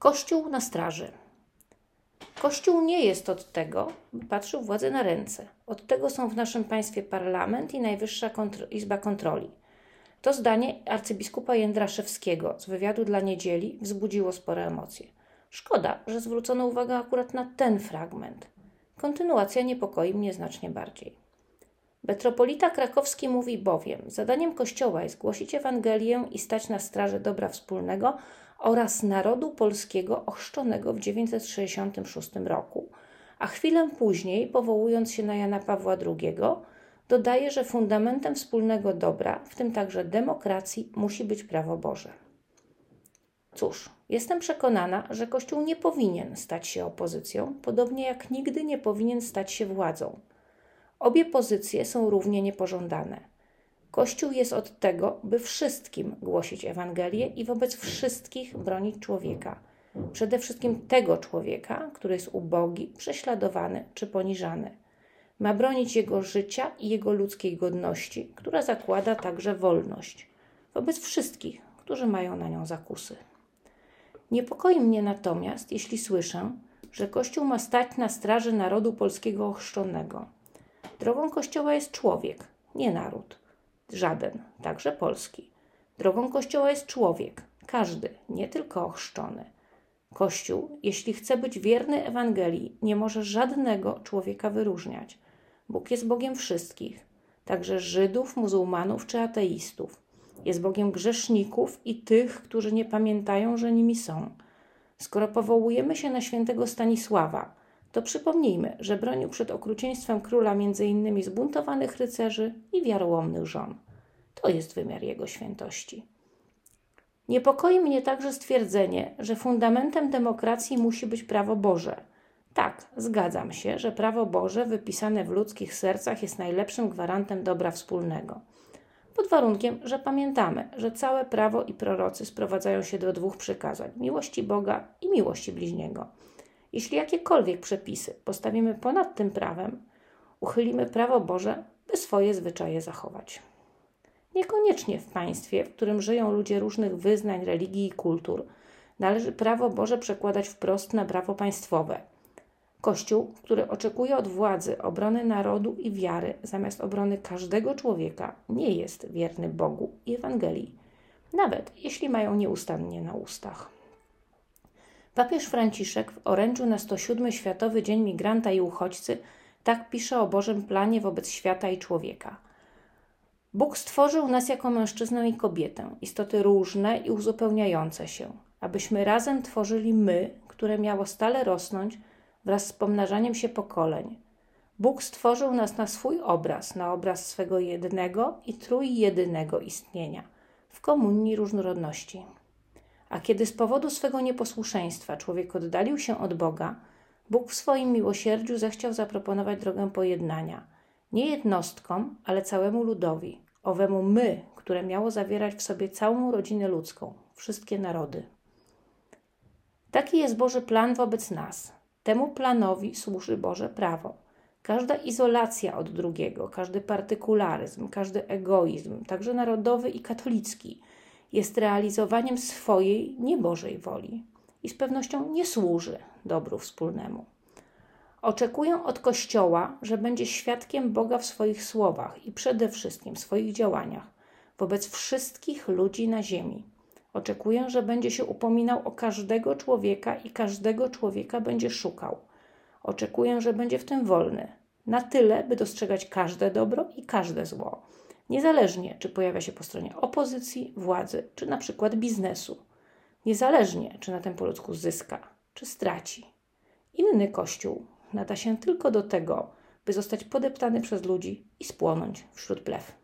Kościół na straży. Kościół nie jest od tego, by patrzył władzę na ręce. Od tego są w naszym państwie parlament i Najwyższa Izba Kontroli. To zdanie arcybiskupa Jędraszewskiego z wywiadu dla niedzieli wzbudziło spore emocje. Szkoda, że zwrócono uwagę akurat na ten fragment. Kontynuacja niepokoi mnie znacznie bardziej. Metropolita krakowski mówi bowiem: Zadaniem Kościoła jest głosić Ewangelię i stać na straży dobra wspólnego oraz narodu polskiego ochrzczonego w 966 roku, a chwilę później, powołując się na Jana Pawła II, dodaje, że fundamentem wspólnego dobra, w tym także demokracji, musi być prawo Boże. Cóż, jestem przekonana, że Kościół nie powinien stać się opozycją, podobnie jak nigdy nie powinien stać się władzą. Obie pozycje są równie niepożądane. Kościół jest od tego, by wszystkim głosić Ewangelię i wobec wszystkich bronić człowieka. Przede wszystkim tego człowieka, który jest ubogi, prześladowany czy poniżany. Ma bronić jego życia i jego ludzkiej godności, która zakłada także wolność, wobec wszystkich, którzy mają na nią zakusy. Niepokoi mnie natomiast, jeśli słyszę, że Kościół ma stać na straży narodu polskiego ochrzczonego. Drogą Kościoła jest człowiek, nie naród. Żaden, także polski. Drogą Kościoła jest człowiek, każdy, nie tylko ochrzczony. Kościół, jeśli chce być wierny Ewangelii, nie może żadnego człowieka wyróżniać. Bóg jest Bogiem wszystkich, także Żydów, muzułmanów czy ateistów. Jest Bogiem grzeszników i tych, którzy nie pamiętają, że nimi są. Skoro powołujemy się na świętego Stanisława, to przypomnijmy, że bronił przed okrucieństwem króla m.in. zbuntowanych rycerzy i wiarołomnych żon. To jest wymiar jego świętości. Niepokoi mnie także stwierdzenie, że fundamentem demokracji musi być prawo Boże. Tak, zgadzam się, że prawo Boże wypisane w ludzkich sercach jest najlepszym gwarantem dobra wspólnego. Pod warunkiem, że pamiętamy, że całe prawo i prorocy sprowadzają się do dwóch przykazań: miłości Boga i miłości bliźniego. Jeśli jakiekolwiek przepisy postawimy ponad tym prawem, uchylimy prawo Boże, by swoje zwyczaje zachować. Niekoniecznie w państwie, w którym żyją ludzie różnych wyznań, religii i kultur, należy prawo Boże przekładać wprost na prawo państwowe. Kościół, który oczekuje od władzy obrony narodu i wiary zamiast obrony każdego człowieka, nie jest wierny Bogu i Ewangelii, nawet jeśli mają nieustannie na ustach. Papież Franciszek w orędziu na 107 Światowy Dzień Migranta i Uchodźcy tak pisze o Bożym planie wobec świata i człowieka. Bóg stworzył nas jako mężczyznę i kobietę, istoty różne i uzupełniające się, abyśmy razem tworzyli my, które miało stale rosnąć wraz z pomnażaniem się pokoleń. Bóg stworzył nas na swój obraz, na obraz swego jednego i trójjedynego istnienia, w komunii różnorodności. A kiedy z powodu swego nieposłuszeństwa człowiek oddalił się od Boga, Bóg w swoim miłosierdziu zechciał zaproponować drogę pojednania nie jednostkom, ale całemu ludowi, owemu my, które miało zawierać w sobie całą rodzinę ludzką, wszystkie narody. Taki jest Boży plan wobec nas. Temu planowi służy Boże prawo. Każda izolacja od drugiego, każdy partykularyzm, każdy egoizm, także narodowy i katolicki, jest realizowaniem swojej niebożej woli i z pewnością nie służy dobru wspólnemu. Oczekuję od Kościoła, że będzie świadkiem Boga w swoich słowach i przede wszystkim w swoich działaniach wobec wszystkich ludzi na ziemi. Oczekuję, że będzie się upominał o każdego człowieka i każdego człowieka będzie szukał. Oczekuję, że będzie w tym wolny, na tyle, by dostrzegać każde dobro i każde zło niezależnie czy pojawia się po stronie opozycji, władzy, czy na przykład biznesu, niezależnie czy na tym po ludzku zyska, czy straci. Inny kościół nada się tylko do tego, by zostać podeptany przez ludzi i spłonąć wśród plew.